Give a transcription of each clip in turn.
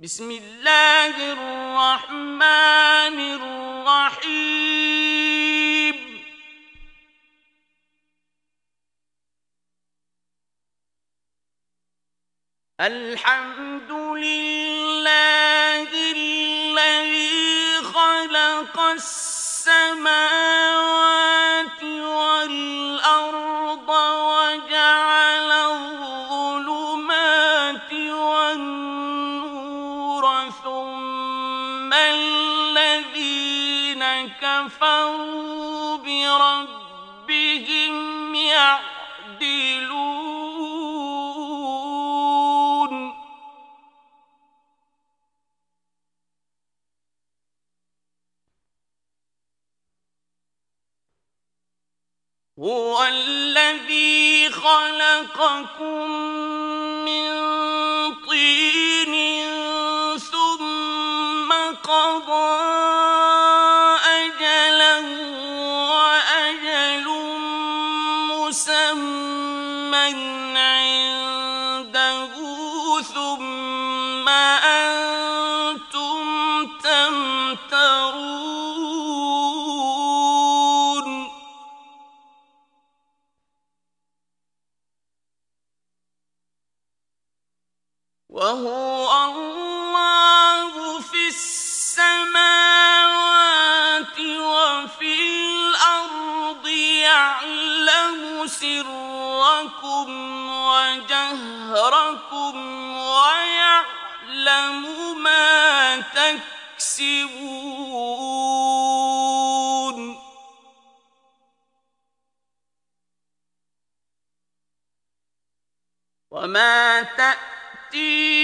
بسم الله الرحمن الرحيم. الحمد لله الذي خلق السماوات هو الذي خلقكم تعلم ما تكسبون. وما تأتيهم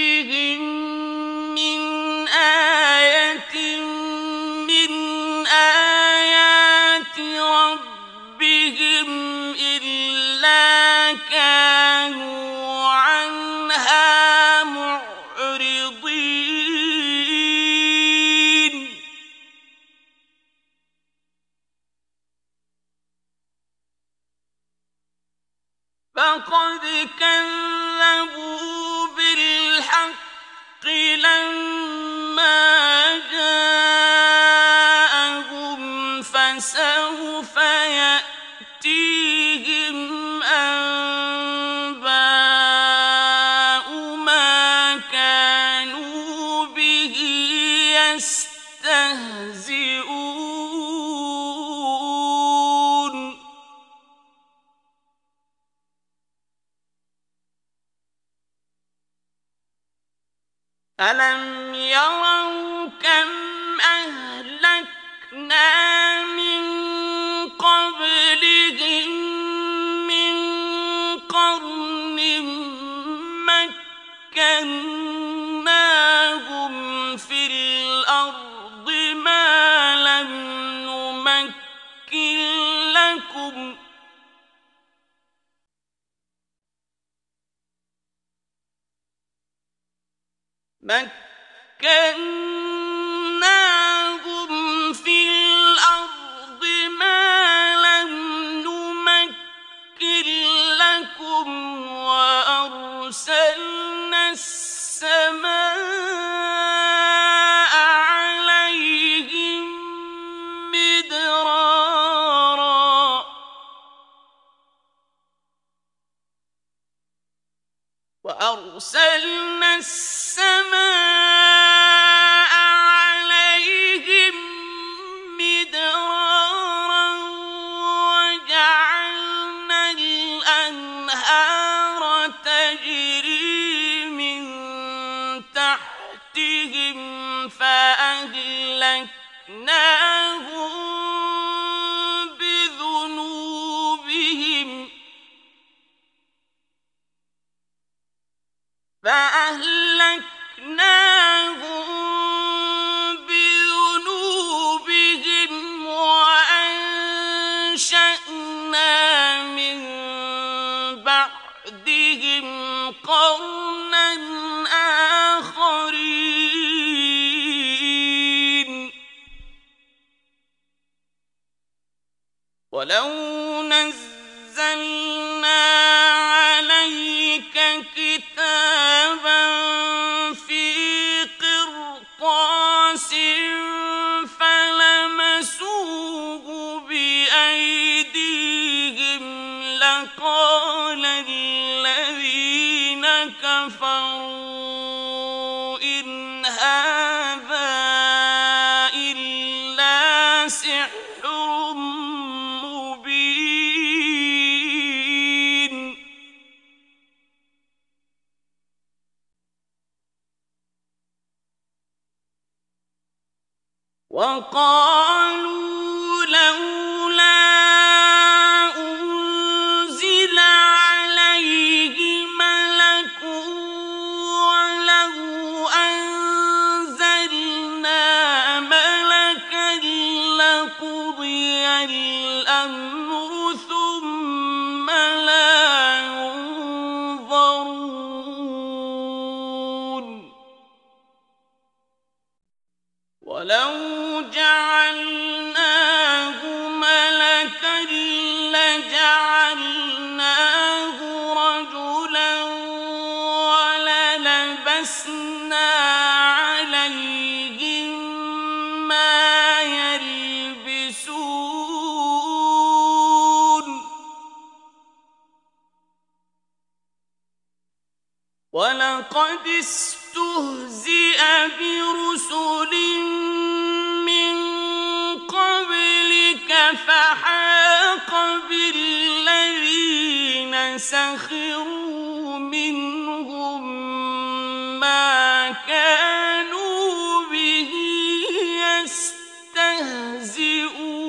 يستهزئون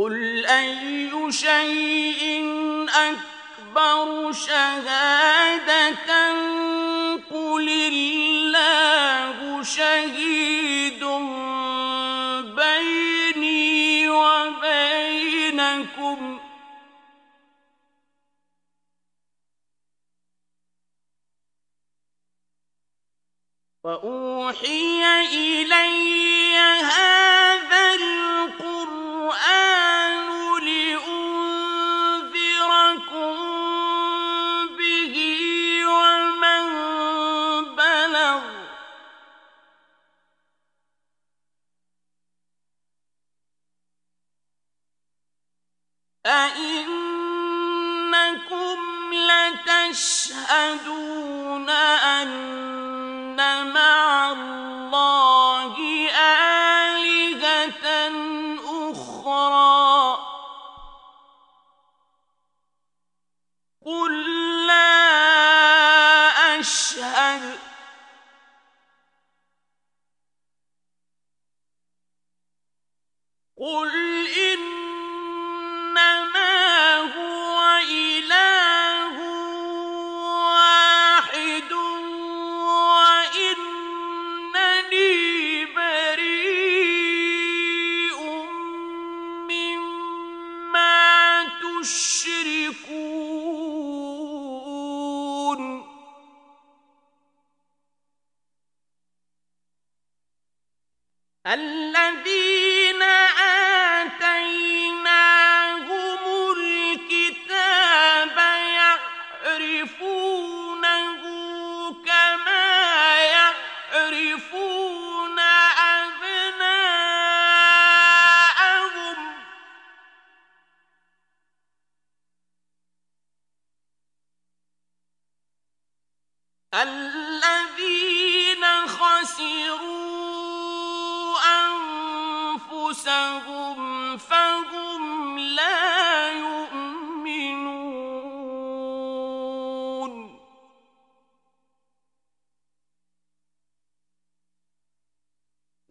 قل أي شيء أكبر شهادة قل الله شهيد بيني وبينكم وأوحي إلي هذا يشهدون أن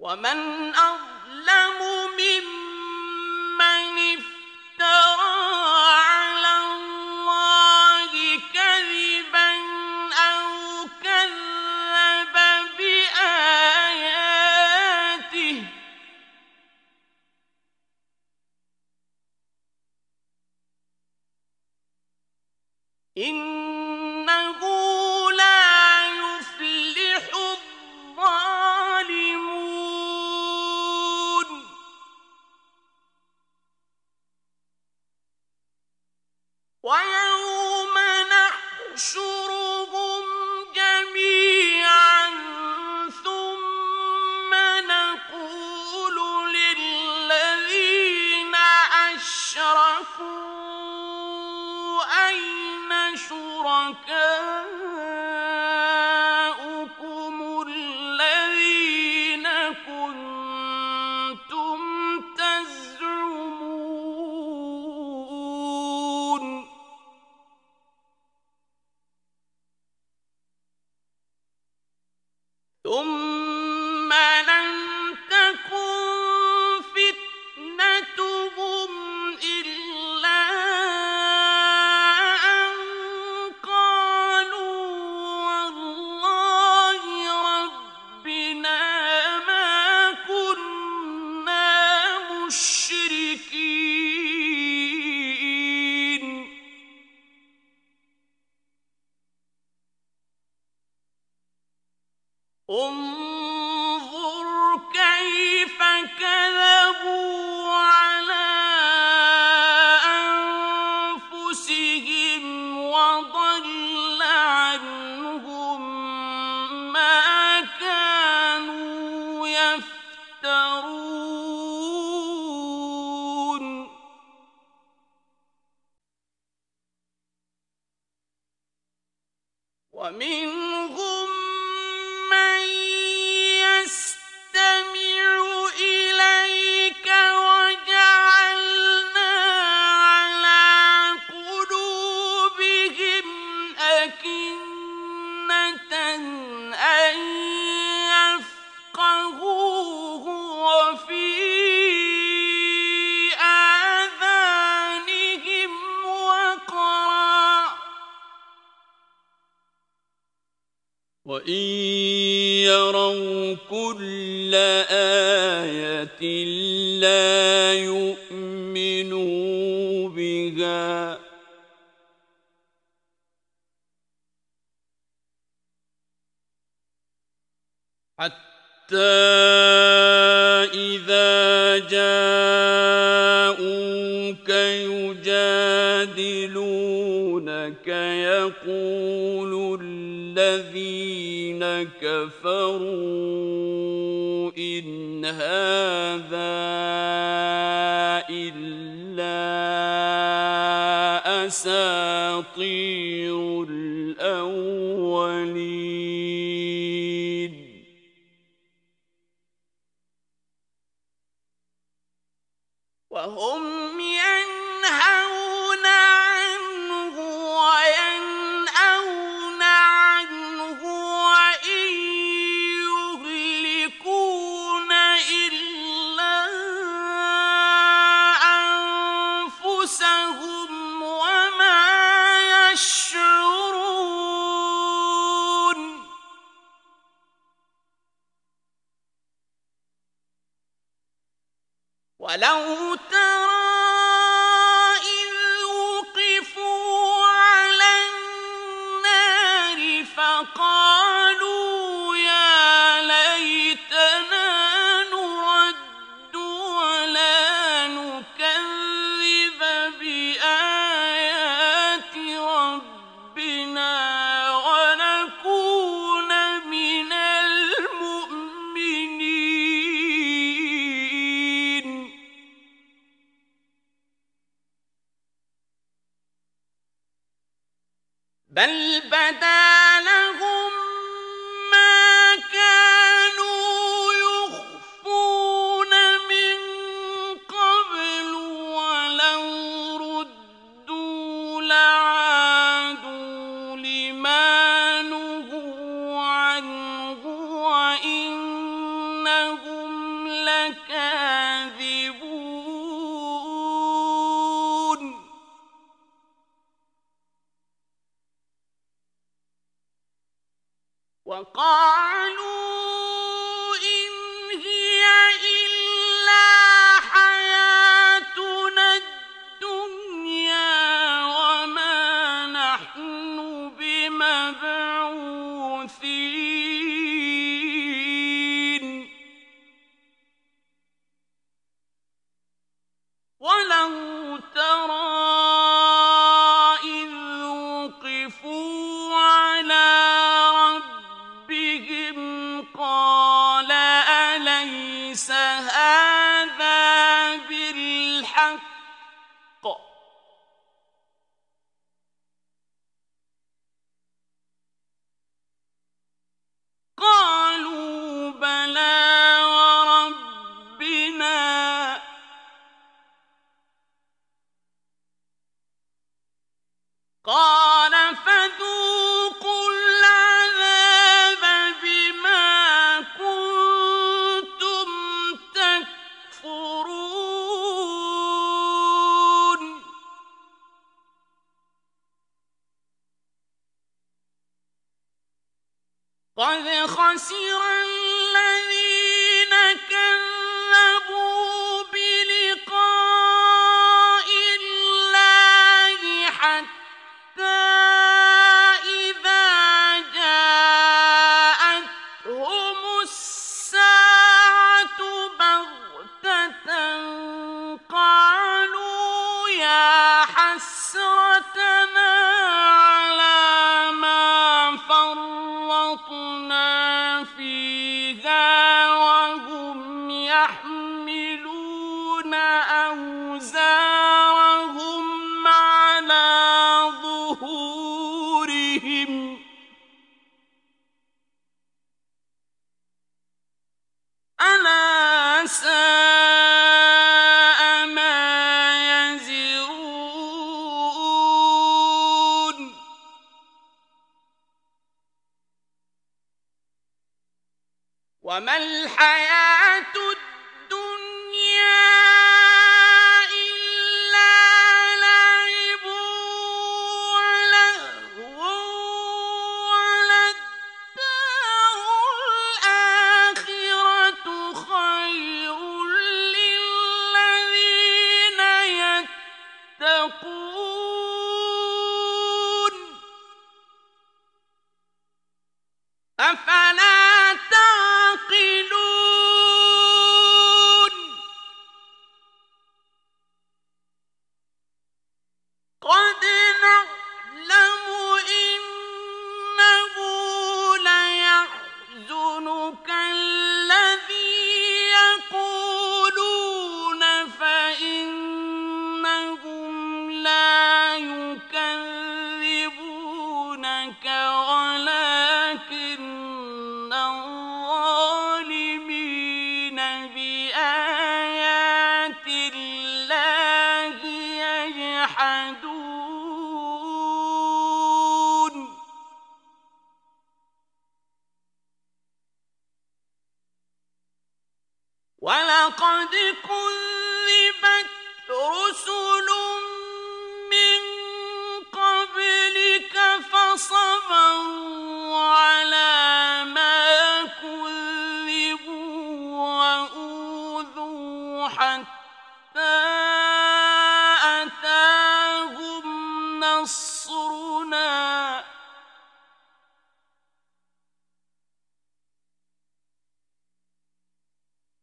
ومن أ ومنهم وإن يروا كل آية لا يؤمنوا بها. حتى إذا جاءوك يجادلونك يقولون كفروا إن هذا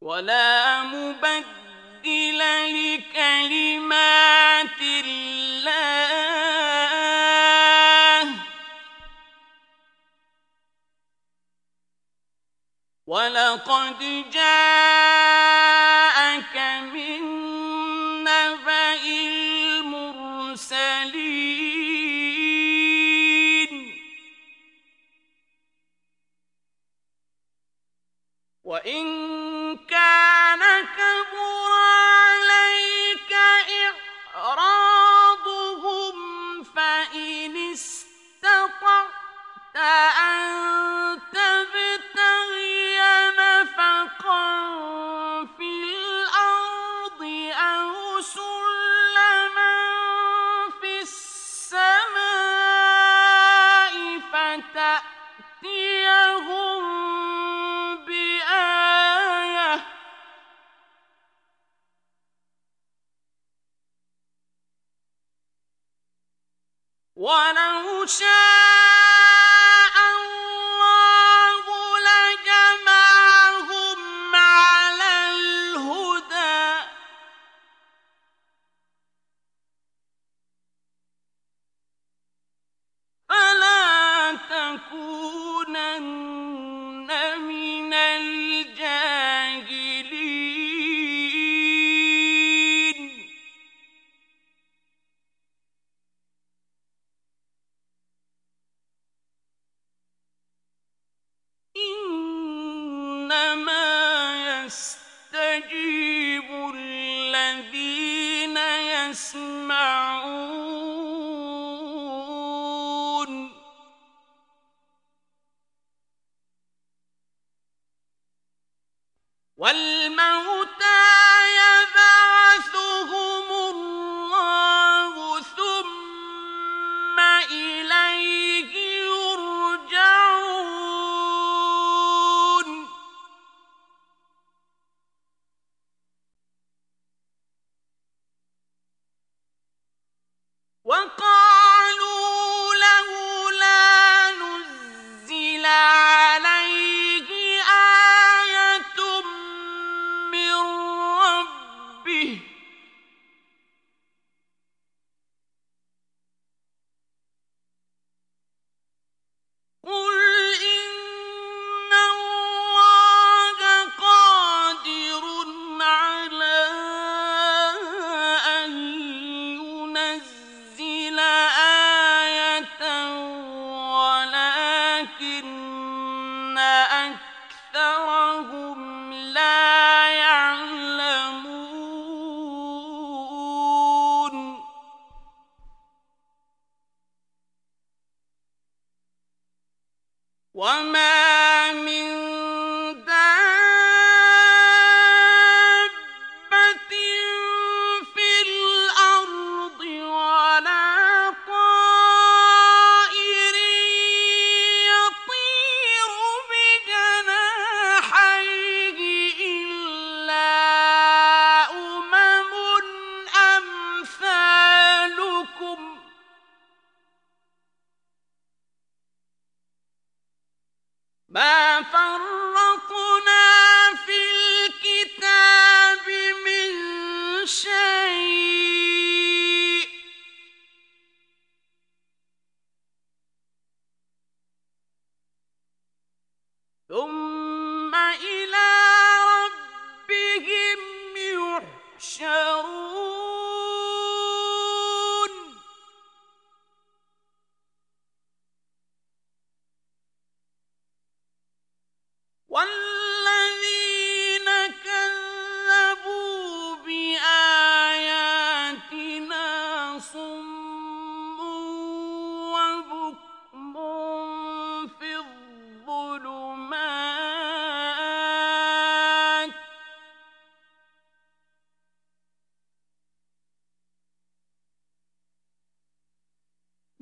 ولا مبدل لكلمات الله ولقد جاءك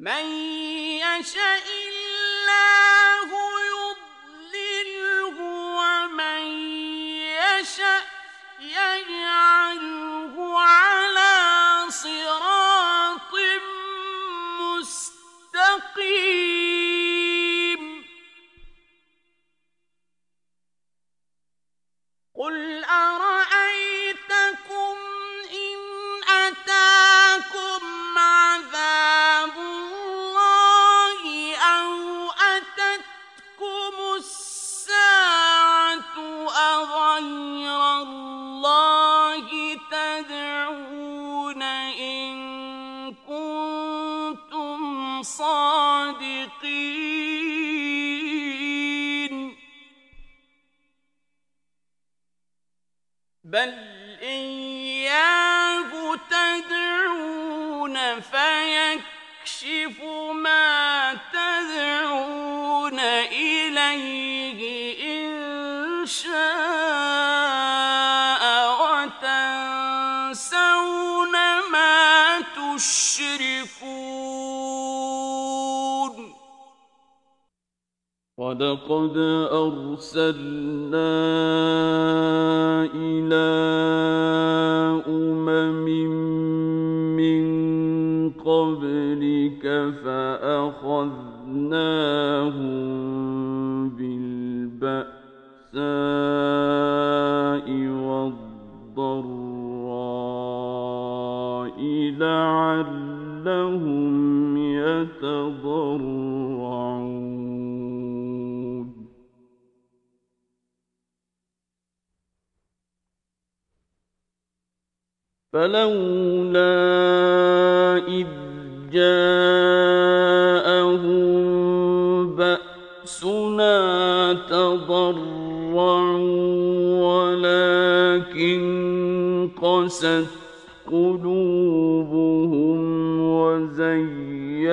ولقد بأسنا تضرعوا ولكن قست قلوبهم وزين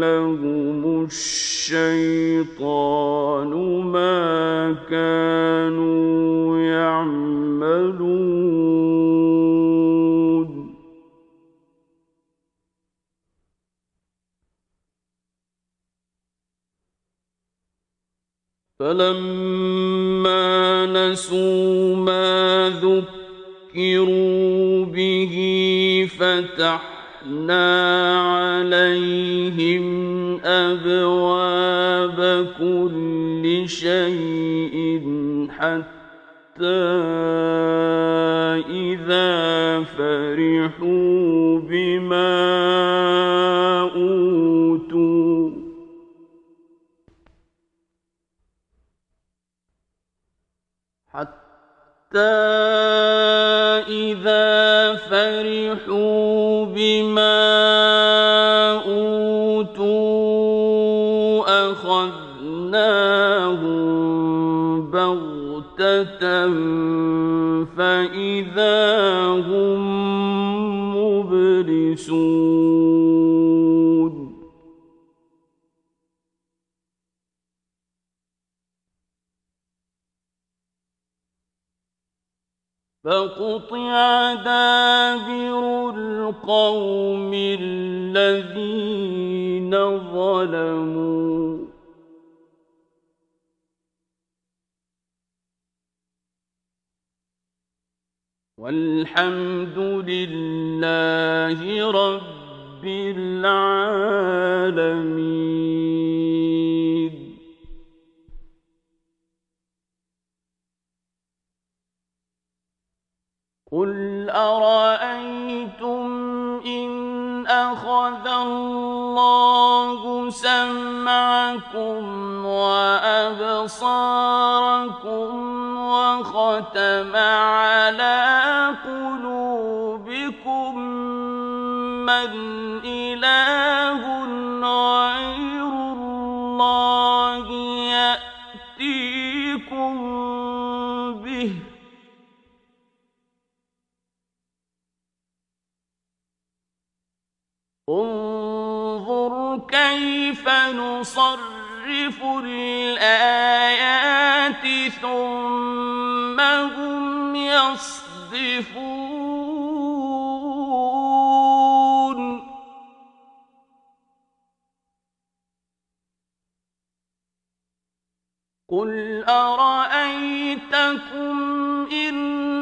لهم الشيطان ما كانوا يعملون. فلما نسوا ما ذكروا به فتحنا عليهم أبواب كل شيء حتى إذا فرحوا بما إذا فرحوا بما أوتوا أخذناهم بغتة فإذا هم مبلسون فقطع دابر القوم الذين ظلموا. والحمد لله رب العالمين. قل أرأيتم إن أخذ الله سمعكم وأبصاركم وختم على قلوبكم من نصرف الآيات ثم هم يصدفون. قل أرأيتكم إن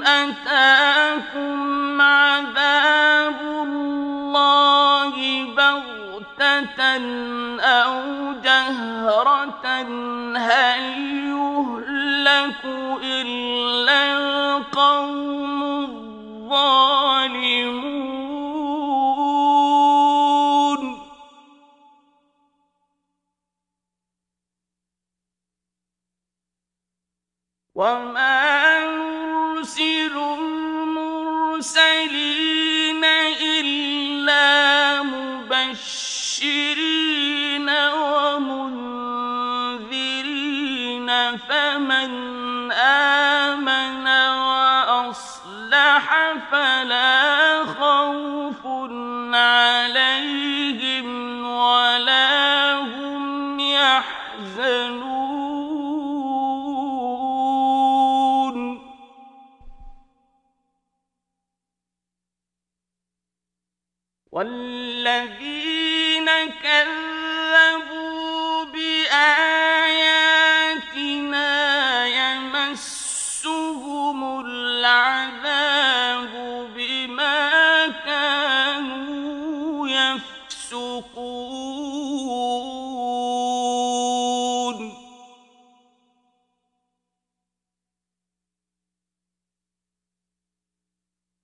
أتاكم عذاب الله أو جهرة هل يهلك إلا القوم الظالمون وما نرسل المرسلين إلا مبشرين ومنذرين فمن آمن وأصلح فلا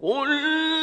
قل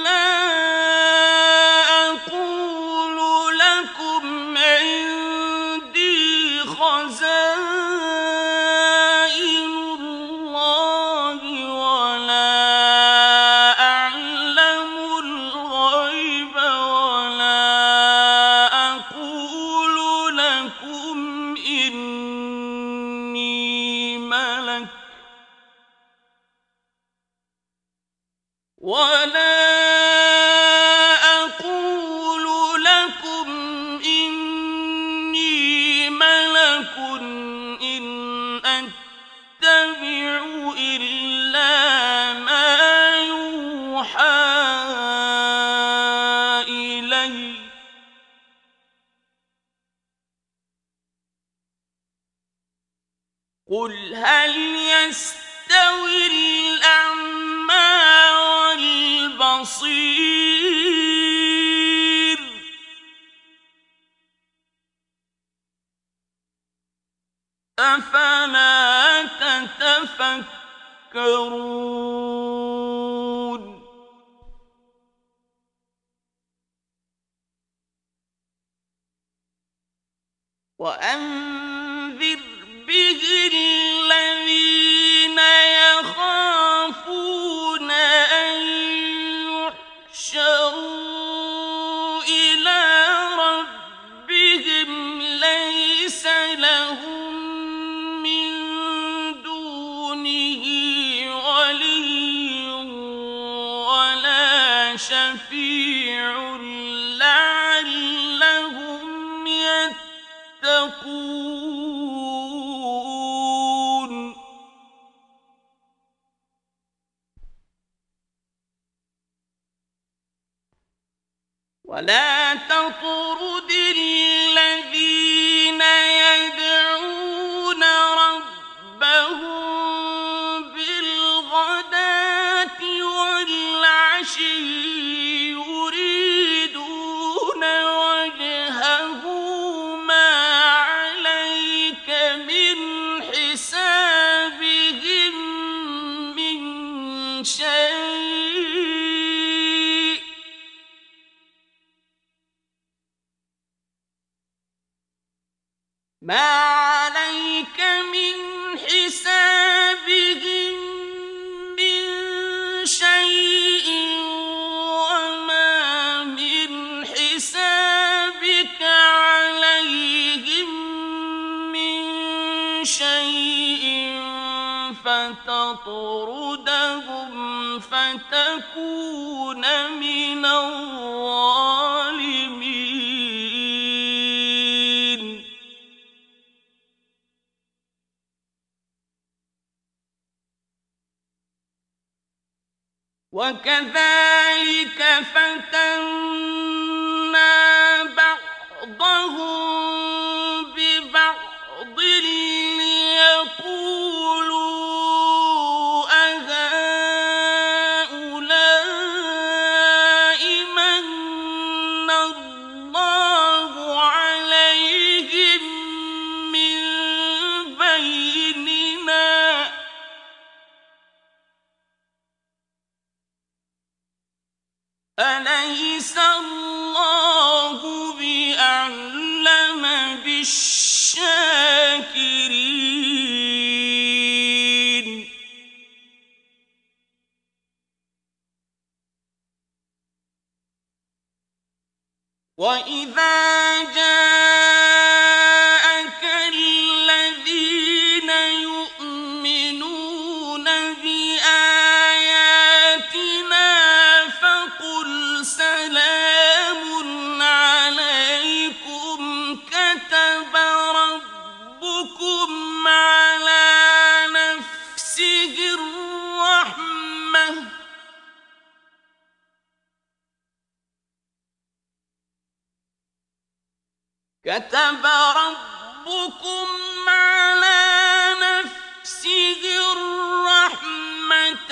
كتب ربكم على نفسه الرحمة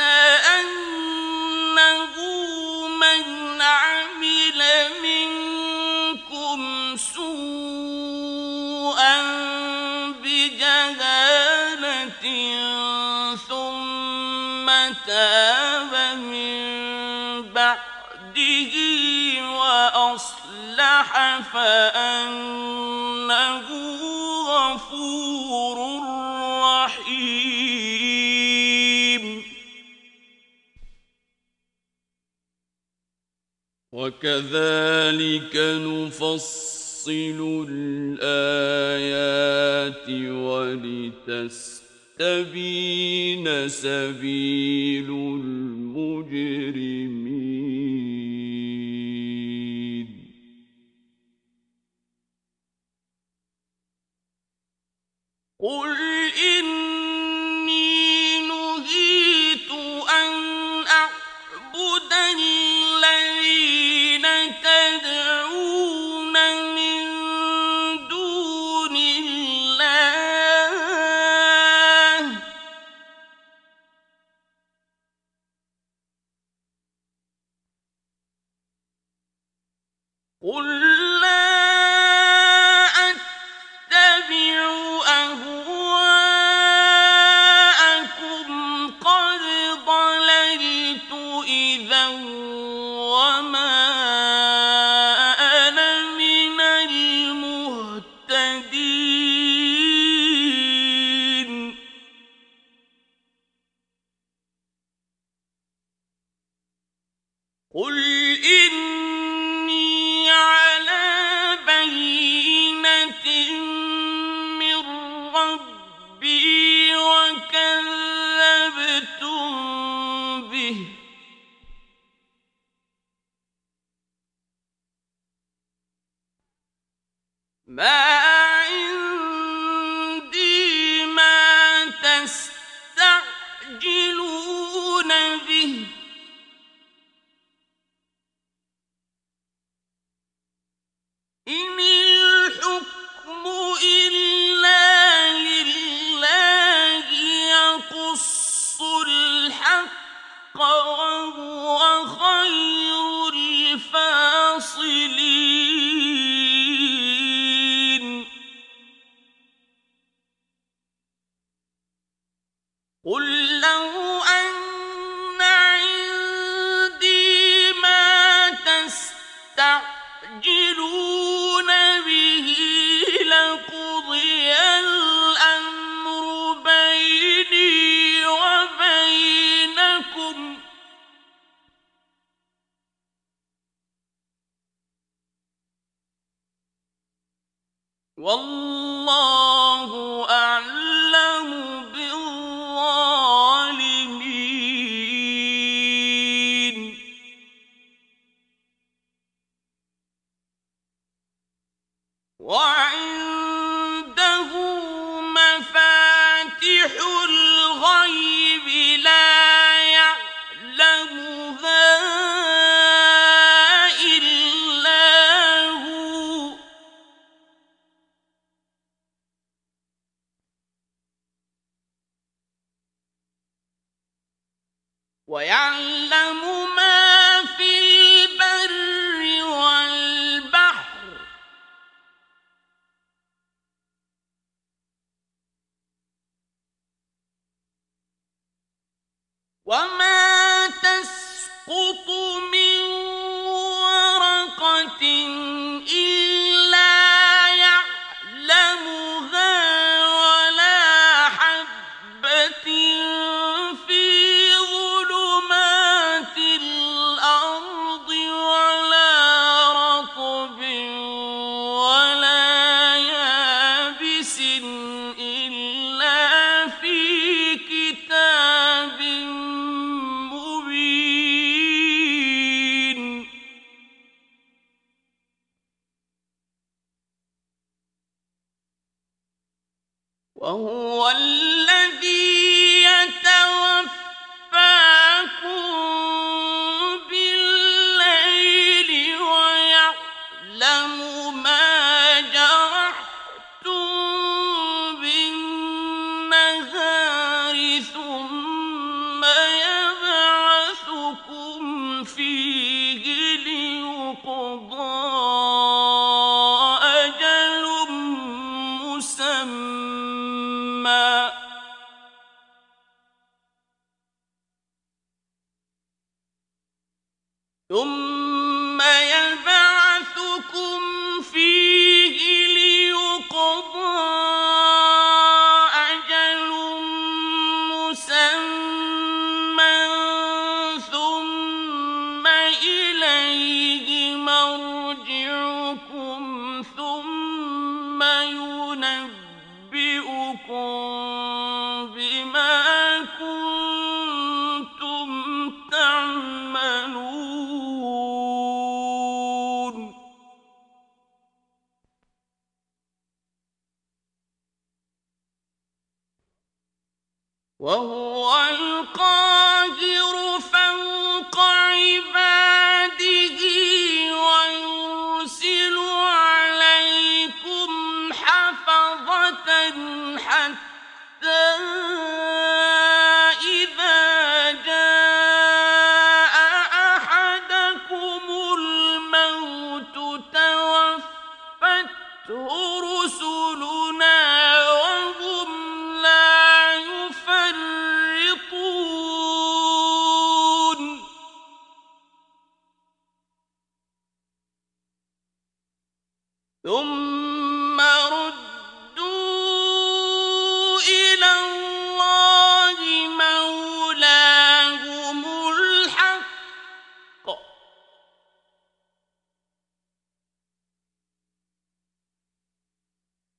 أنه من عمل منكم سوءا بجهالة ثم تاب من بعده وأصلح فأن وكذلك نفصل الآيات ولتستبين سبيل المجرمين. قل الفاصلين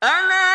ألا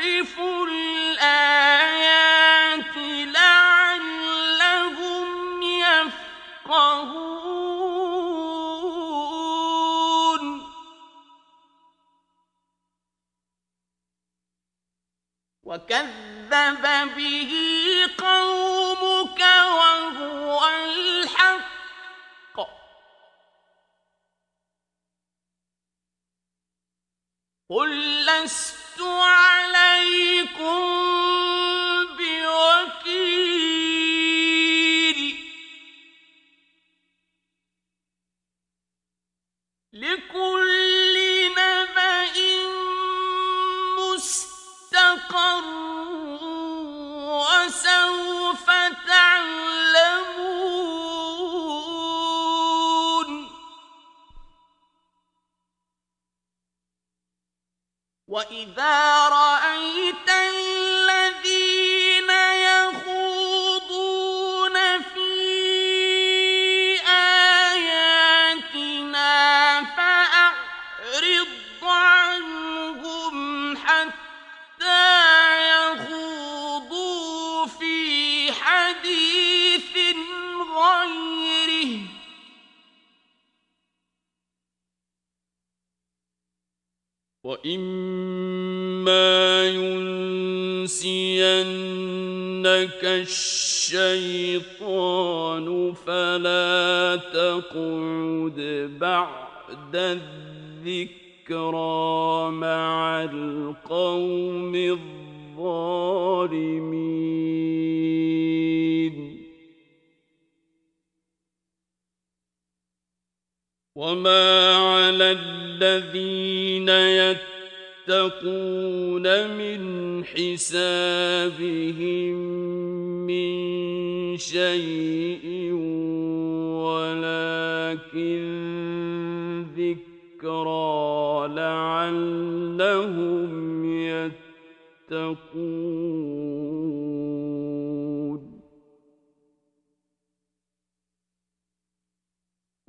نصرف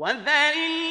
وذر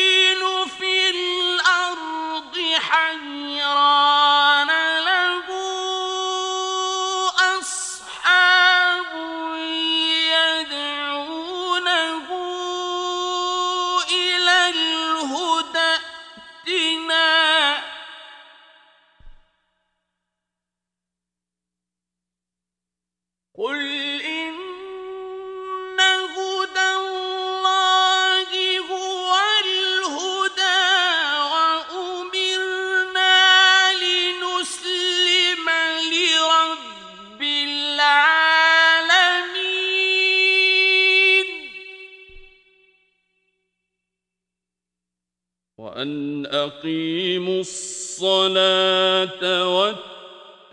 الصلاة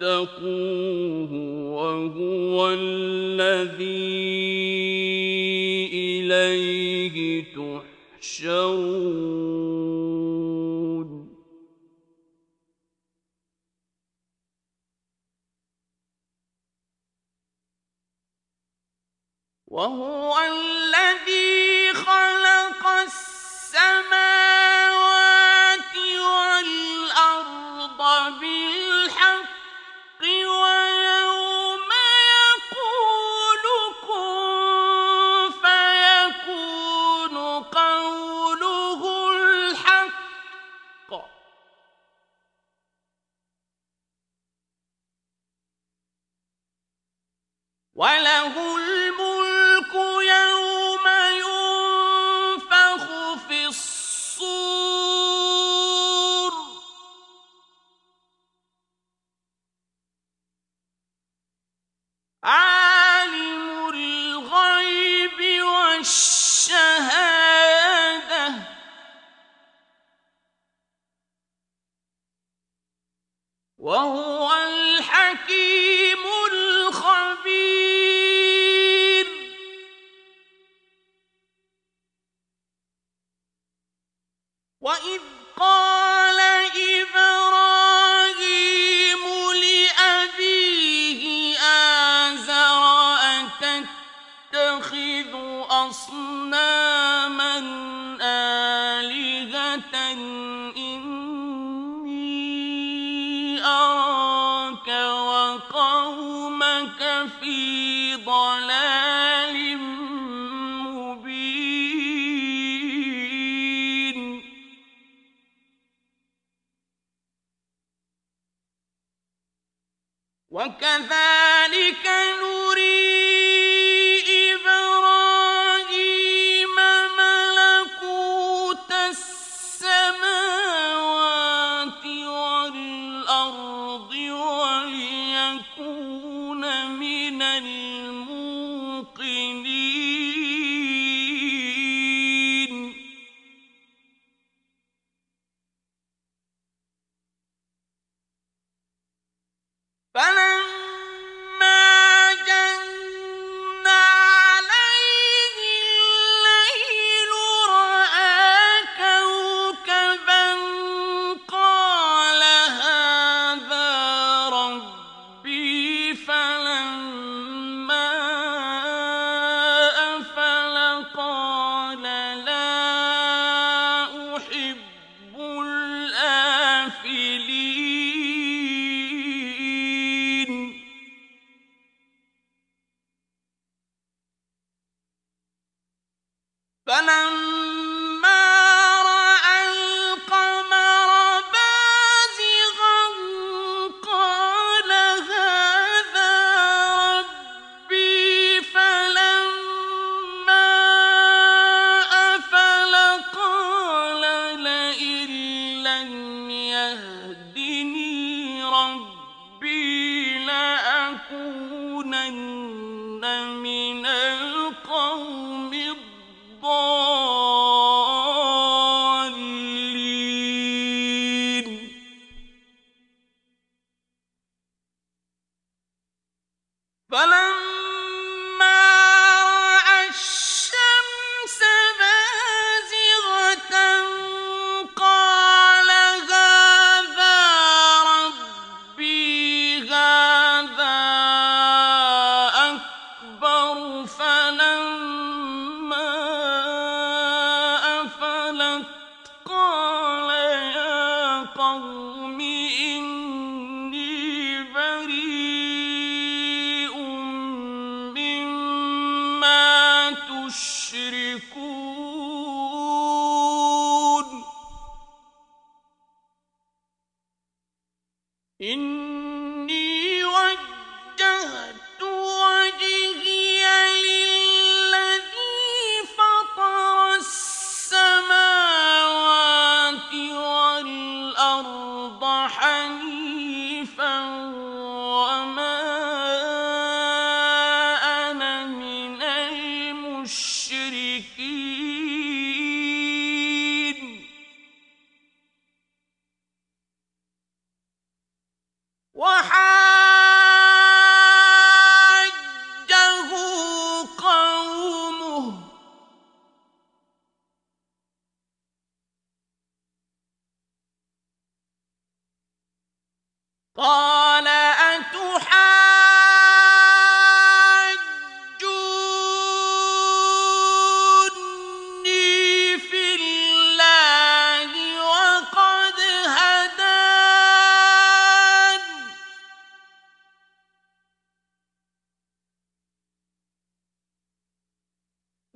واتقوه وهو الذي إليه تحشرون. وهو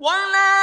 忘了。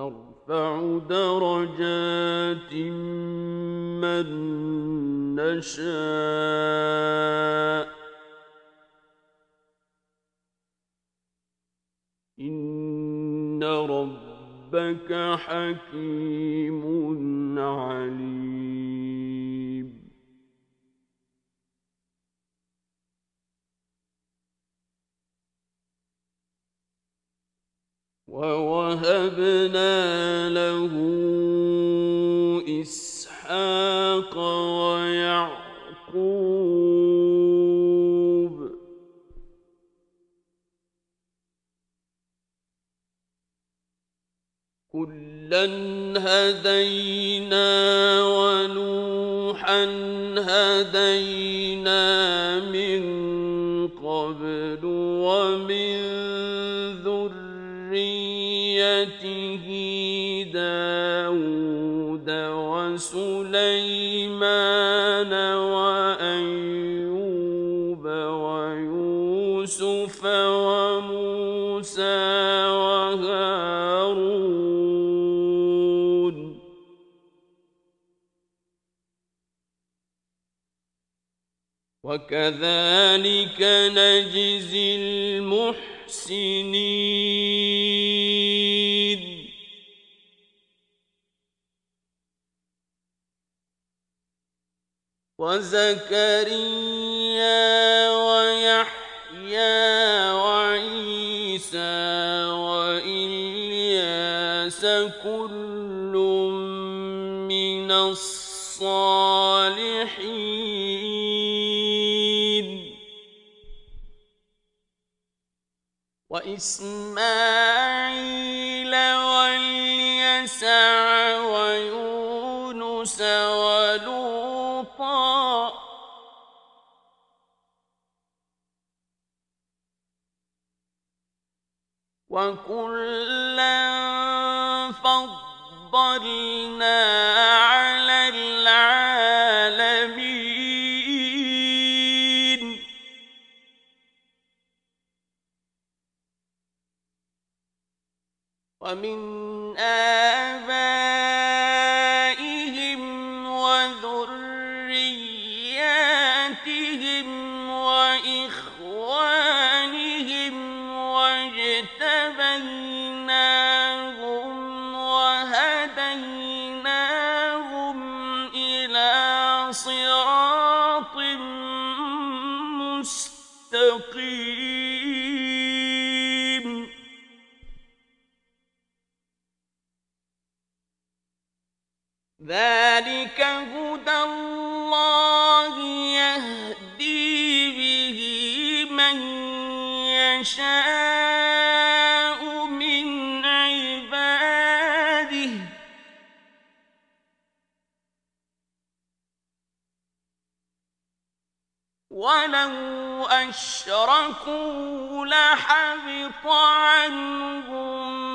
نرفع درجات من نشاء. ربك حكيم عليم. ووهبنا له إسحاق هدينا ونوحا هدينا من قبل ومن ذريته داود وسليمان وكذلك نجزي المحسنين. وزكريا ويحيى وعيسى وإلياس كل من الصالحين. وإسماعيل واليسع ويونس ولوطا. وكلا فضلنا ومن يشاء من عباده. ولو أشركوا لحبط عنهم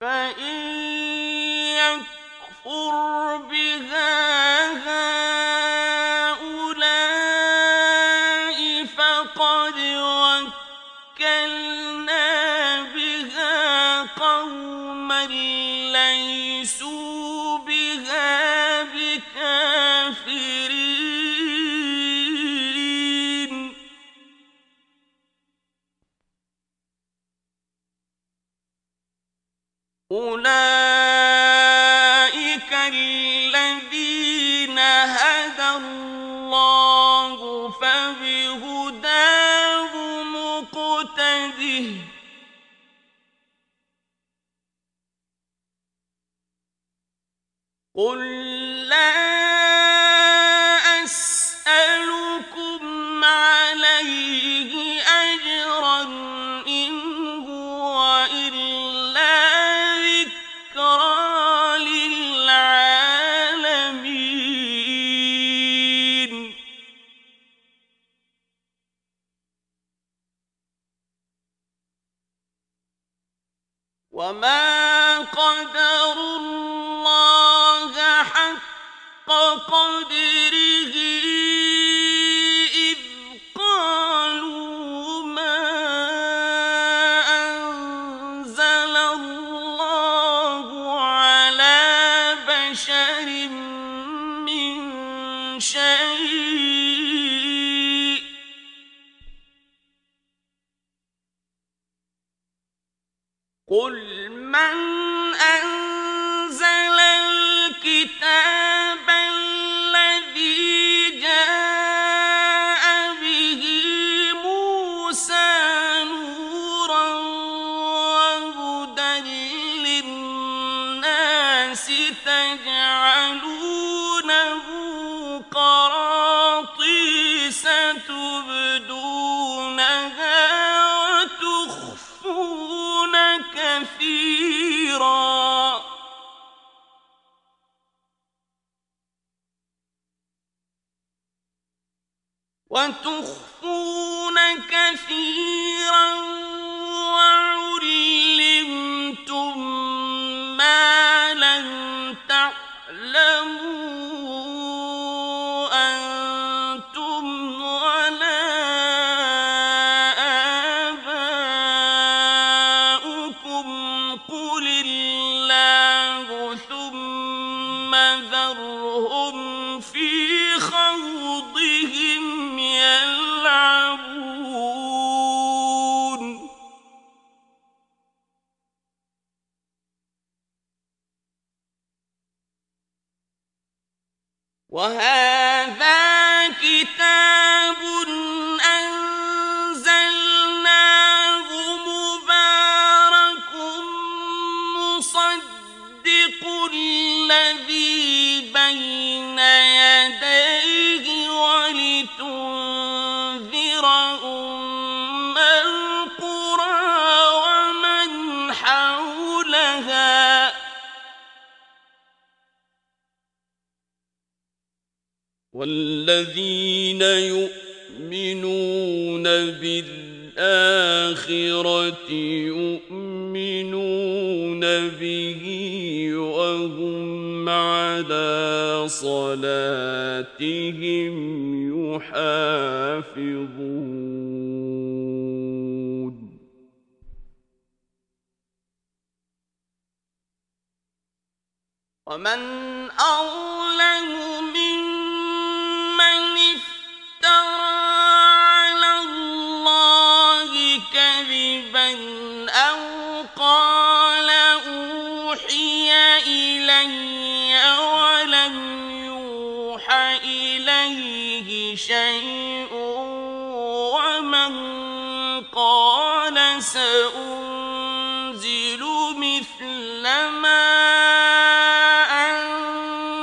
فإن قُلْ وتخفون كثيرا الذين يؤمنون بالآخرة يؤمنون به وهم على صلاتهم يحافظون. ومن أظلم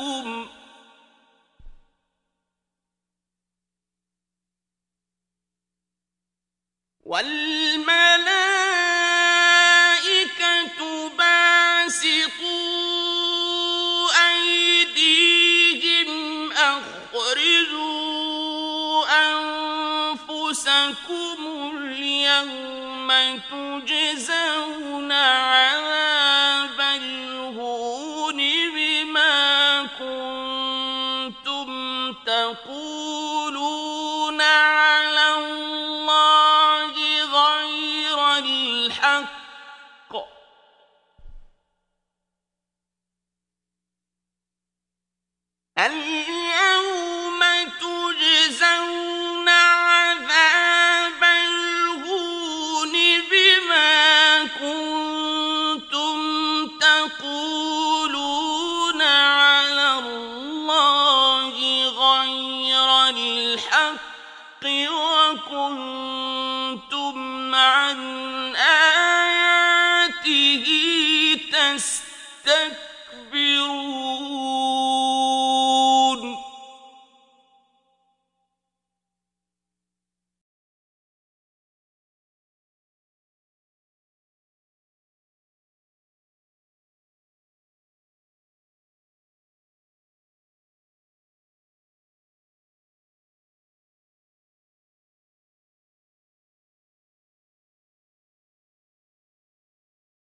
لكم. والملائكة باسطوا أيديهم أخرجوا أنفسكم اليوم تجزون عذاب ألا